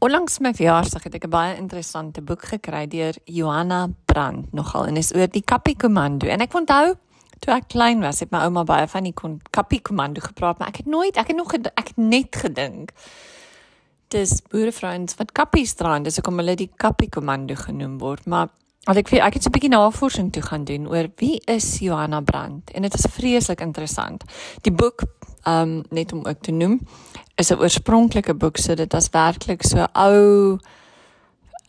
Onlangs my verjaarsdag het ek 'n baie interessante boek gekry deur Johanna Brand nogal en is oor die Kappie Kommando. En ek onthou toe ek klein was, het my ouma baie van die Kappie Kommando gepraat, maar ek het nooit, ek het nog ek het net gedink dis boerevrouens wat kappies dra en dis hoekom hulle die Kappie Kommando genoem word. Maar al ek ek het so 'n bietjie navorsing toe gaan doen oor wie is Johanna Brand en dit is vreeslik interessant. Die boek um, net om ook te noem is 'n oorspronklike boek, so dit was werklik so ou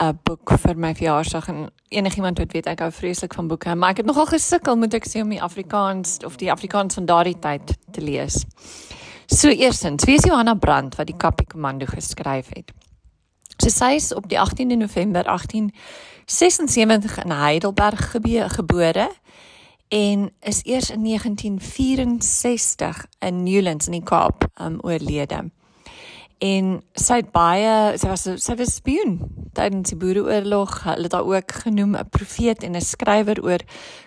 'n boek vir my verjaarsdag en enigiemand wat weet ek hou vreeslik van boeke, maar ek het nogal gesukkel moet ek sê om die Afrikaans of die Afrikaans van daardie tyd te lees. So eerstens, wie is Johanna Brandt wat die Kappie Kommando geskryf het? So sy is op die 18de November 1876 in Heidelberg gebore en is eers in 1964 in Newlands in die Kaap um oorlede. En sy het baie sy was sy was spioen tydens die boereoorlog. Hulle het haar ook genoem 'n profeet en 'n skrywer oor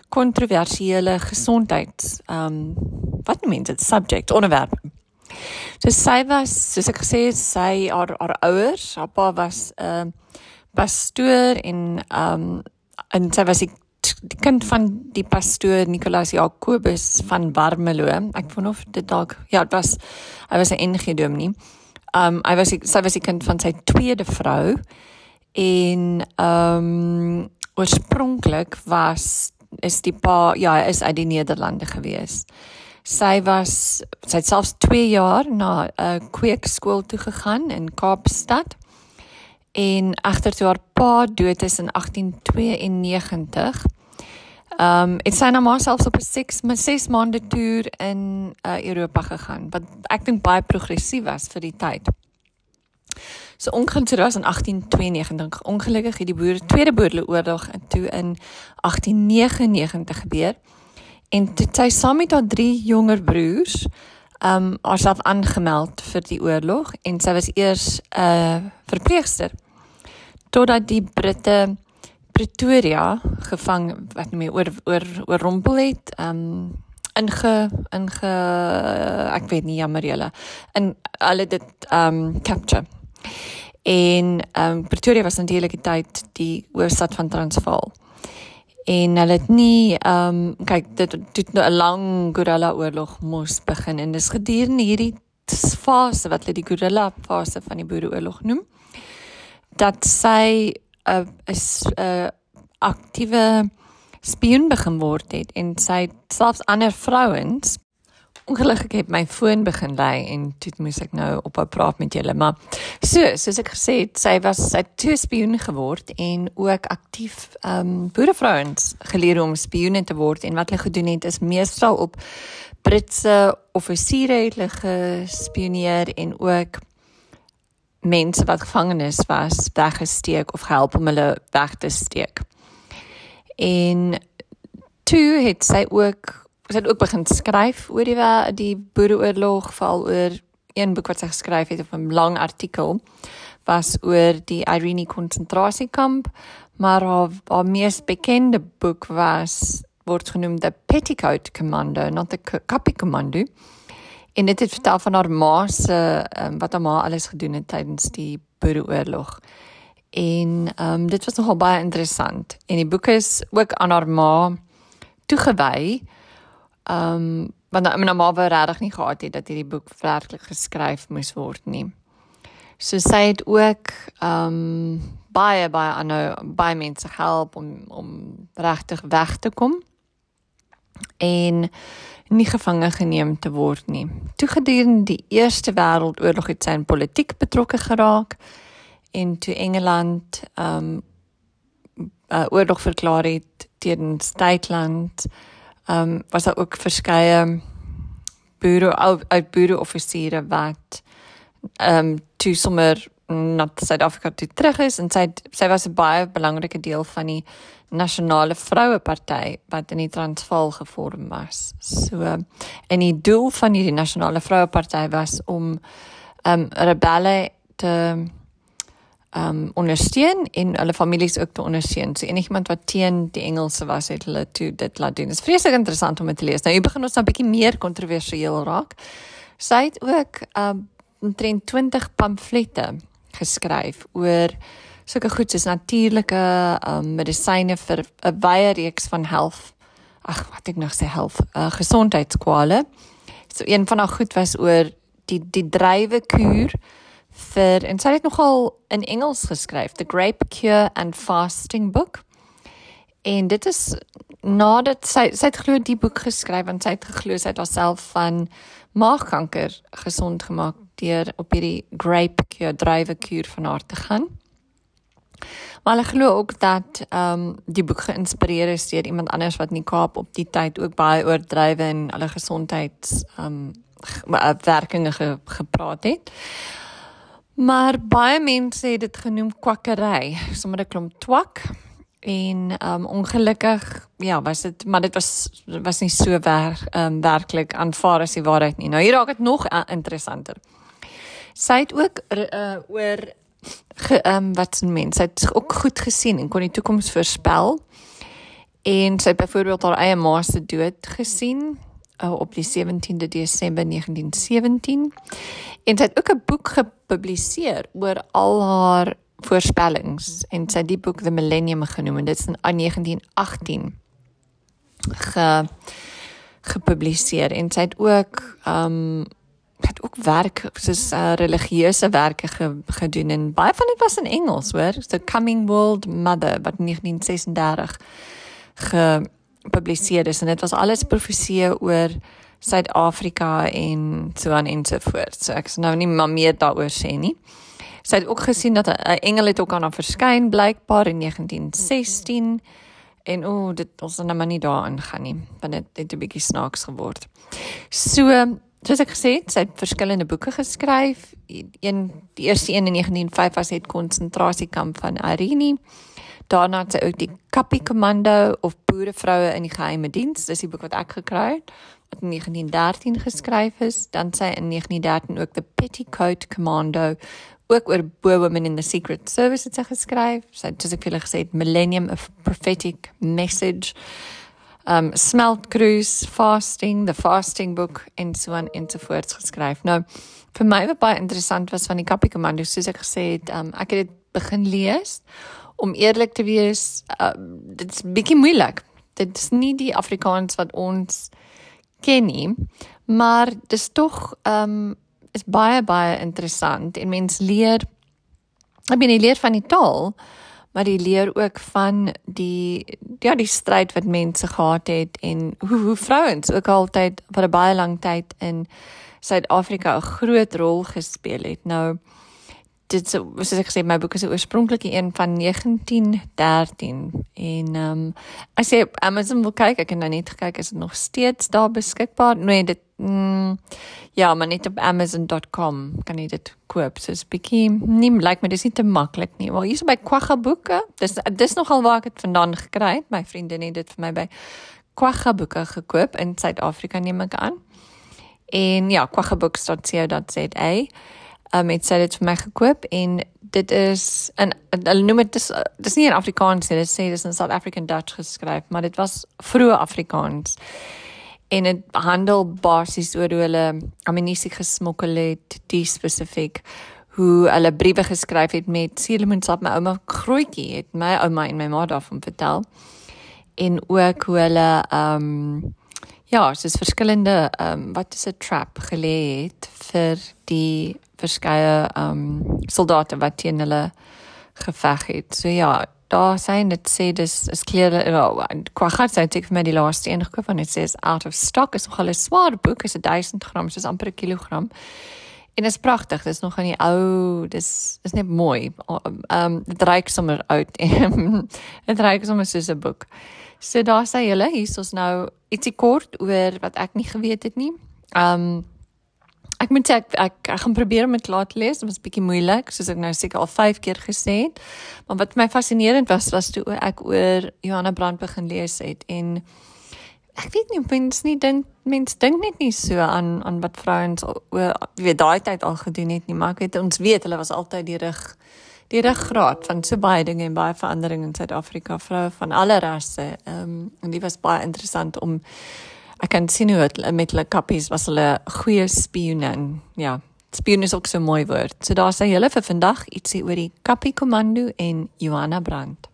kontroversiële gesondheids um wat noem dit? Subject onderwerp. So sy was soos ek gesê het sy haar haar ouers haar pa was 'n uh, pastoor en um en sy was die, die kind van die pastoor Nicolaas Jacobus van Warmelo ek wonder of dit dalk ja dit was hy was 'n NG dominee Um hy was sy was die kind van sy tweede vrou en um oorspronklik was is die pa ja, hy is uit die Nederlande gewees. Sy was sy het selfs 2 jaar na 'n uh, kweekskool toe gegaan in Kaapstad. En agter toe haar pa dood is in 1892 Ehm um, ek sy nou maar selfs op 'n 6 my 6 maande toer in uh, Europa gegaan wat ek dink baie progressief was vir die tyd. So ongelukkig was in 1892 ongelukkig het die boere Tweede Boereoorlog en toe in 1899 gebeur. En toe sy saam met haar drie jonger broers ehm um, haarself aangemeld vir die oorlog en sy was eers 'n uh, verpleegster totdat die Britte Pretoria gevang wat nou meer oor oor oor rompel het. Um inge inge ek weet nie jammer julle. In hulle dit um capture. En um Pretoria was natuurlik die tyd die hoofstad van Transvaal. En hulle het nie um kyk dit het nou 'n lang gorilla oorlog moes begin en dis gedurende hierdie fase wat hulle die gorilla fase van die boereoorlog noem dat sy 'n 'n uh, aktiewe spioen begin word het en sy selfs ander vrouens. Ongelukkig het my foon begin lei en toe moet ek nou op 'n praat met julle maar so soos ek gesê het sy was sy toe spioen geword en ook aktief ehm um, boerevrouens geleer om spioene te word en wat hulle gedoen het is meestal op Britse offisiere het hulle gespioneer en ook mense wat gevangenes was weggesteek of gehelp om hulle weg te steek. En toe het sy ook sy het ook begin skryf oor die die boereoorlog, veral oor een boek wat sy geskryf het of 'n lang artikel was oor die Irene konsentrasiekamp, maar haar, haar mees bekende boek was word genoem The Petticoat Commando, not the Copy Commando. En dit het vertel van haar ma se um, wat haar ma alles gedoen het tydens die Boereoorlog. En ehm um, dit was nogal baie interessant. En die boek is ook aan haar ma toegewy. Ehm um, want haar ma wou regtig nie gehad het dat hierdie boek werklik geskryf moes word nie. So sy het ook ehm um, baie baie ander baie mense help om om regtig weg te kom. En nie gevange geneem te word nie. Toe gedurende die Eerste Wêreldoorlog het sy in politiek betrokke geraak en toe Engeland um uh, oorlog verklaar het teen Duitsland, um was daar ook verskeie boere uit boere offisiere wat um toe sommer na Suid-Afrika toe terug is en sy sy was 'n baie belangrike deel van die nasionale vroue party wat in die Transvaal gevorm was. So en die doel van hierdie nasionale vroue party was om um rebelle te um ondersteun en hulle families ook te ondersteun. So enigiemand wat teen die Engelse was, het hulle toe dit laat doen. Dit is vreeslik interessant om dit te lees. Nou hier begin ons nou 'n bietjie meer kontroversieel raak. Sy het ook um omtrent 20 pamflette geskryf oor sulke goed soos natuurlike um, medisyne vir 'n baie reeks van health ag wat ek nog sê health uh, gesondheidskwale. So een van haar goed was oor die die drywe kuur vir en sy het nogal in Engels geskryf, The Grape Cure and Fasting Book. En dit is nadat sy sy het glo die boek geskryf en sy het geglo sy het haarself van maagkanker gesond gemaak deur op hierdie grape cure drywe kuur van haar te gaan. Maar ek glo ook dat ehm um, die boek geïnspireer is deur iemand anders wat in die Kaap op die tyd ook baie oor drywe en hulle gesondheids ehm um, werkinge ge, gepraat het. Maar baie mense het dit genoem kwakkery, sommer 'n klomp twak en um ongelukkig ja was dit maar dit was was nie so ver um werklik aanvaar as die waarheid nie nou hier raak dit nog uh, interessanter sy het ook uh, oor ge, um wat 'n mens? Sy het ook goed gesien en kon die toekoms voorspel. En sy het byvoorbeeld haar eie ma se dood gesien uh, op die 17de Desember 1917 en sy het ook 'n boek gepubliseer oor al haar voorspellings. En sy die boek The Millennium genoem en dit is in 1918 ge gepubliseer. En sy het ook um het ook werk soos uh, religieuse werke ge, gedoen en baie van dit was in Engels hoor. So Coming World Mother wat in 1936 gepubliseer is en dit was alles profeseë oor Suid-Afrika en so aan en so voort. So ek sal nou nie maar meer daaroor sê nie. Sy het ook gesien dat 'n engel het ook aan haar verskyn blykbaar in 1916 en o, oh, dit ons dan nou maar nie daarin gaan nie, want dit het 'n bietjie snaaks geword. So, soos ek gesê het, sy het verskillende boeke geskryf. Een die eerste een in 1905 was het konsentrasiekamp van Arini. Daarna het sy ook die Kappie Kommando of Boerevroue in die geheime diens, dis die boek wat ek gekry het wat in 1913 geskryf is, dan sy in 1913 ook the Petticoat Commando ook oor Bo Women in the Secret Service het sy geskryf. Sy het soos ek vir julle gesê het Millennium of Prophetic Message. Um Smelt Cruise, Fasting, the Fasting Book en so aan en so voort geskryf. Nou vir my wat baie interessant was van die Kappie Kommando, soos ek gesê het, um ek het dit begin lees om eerlik te wees, uh, dit's bietjie moeilik. Dit is nie die Afrikaans wat ons ken nie, maar dis tog um is baie baie interessant en mens leer ek bedoel jy leer van die taal maar jy leer ook van die ja die stryd wat mense gehad het en hoe hoe vrouens ook altyd vir 'n baie lang tyd in Suid-Afrika 'n groot rol gespeel het. Nou dit so soos ek gesê my boek is oorspronklik een van 1913 en ehm um, as jy Amazon wil kyk ek het nou net gekyk is dit nog steeds daar beskikbaar? Nee dit mm, ja maar net op amazon.com kan jy dit koop. So 'n bietjie nie lyk like my dis nie te maklik nie. Wel hier's by Kwagga boeke dis dis nogal waar ek dit vandaan gekry het. My vriendin het dit vir my by Kwagga boeke gekoop in Suid-Afrika neem ek aan. En ja kwaggaboeks.co.za um, het sy dit vir my gekoop en dit is in hulle noem dit dis dis nie in Afrikaans nie, dit sê dis in South African Dutch geskryf, maar dit was vroeë Afrikaans. En dit handel basies oor hoe hulle ammunisie gesmokkel het, die spesifiek hoe hulle briewe geskryf het met suurlemoensap my ouma grootjie het my ouma en my ma daarvan vertel. En ook hoe hulle ehm um, ja, soos verskillende ehm um, wat is 'n trap gelê het vir die verskeie um soldate wat teen hulle geveg het. So ja, daar sê dit sê dis is klere oh, kwagat sê ek vir my die laaste een gekoop van dit sê is out of stock is nog 'n swaar boek is 1000 gram soos amper 'n kilogram. En is pragtig, dit is nog aan die ou, dis is net mooi. Um dit reik sommer oud. dit reik sommer soos 'n boek. So daar sê julle, hier is ons nou ietsie kort oor wat ek nie geweet het nie. Um Ek moet sê ek, ek ek gaan probeer om dit klaar te lees. Dit was 'n bietjie moeilik, soos ek nou seker al 5 keer gesê het. Maar wat my fascinerend was was toe ek oor Johanna Brand begin lees het en ek weet nie mens nie dink mens dink net nie so aan aan wat vrouens oor weet daai tyd al gedoen het nie, maar ek weet ons weet hulle was altyd die rug die ruggraat van so baie dinge en baie veranderinge in Suid-Afrika, vroue van alle rasse. Ehm um, en dit was baie interessant om ek kan sien hoe hulle met hulle kappies was hulle goeie spioene en ja Spioen is ook so 'n mooi woord. So daar sê julle vir vandag ietsie oor die Kappie Kommando en Johanna Brandt.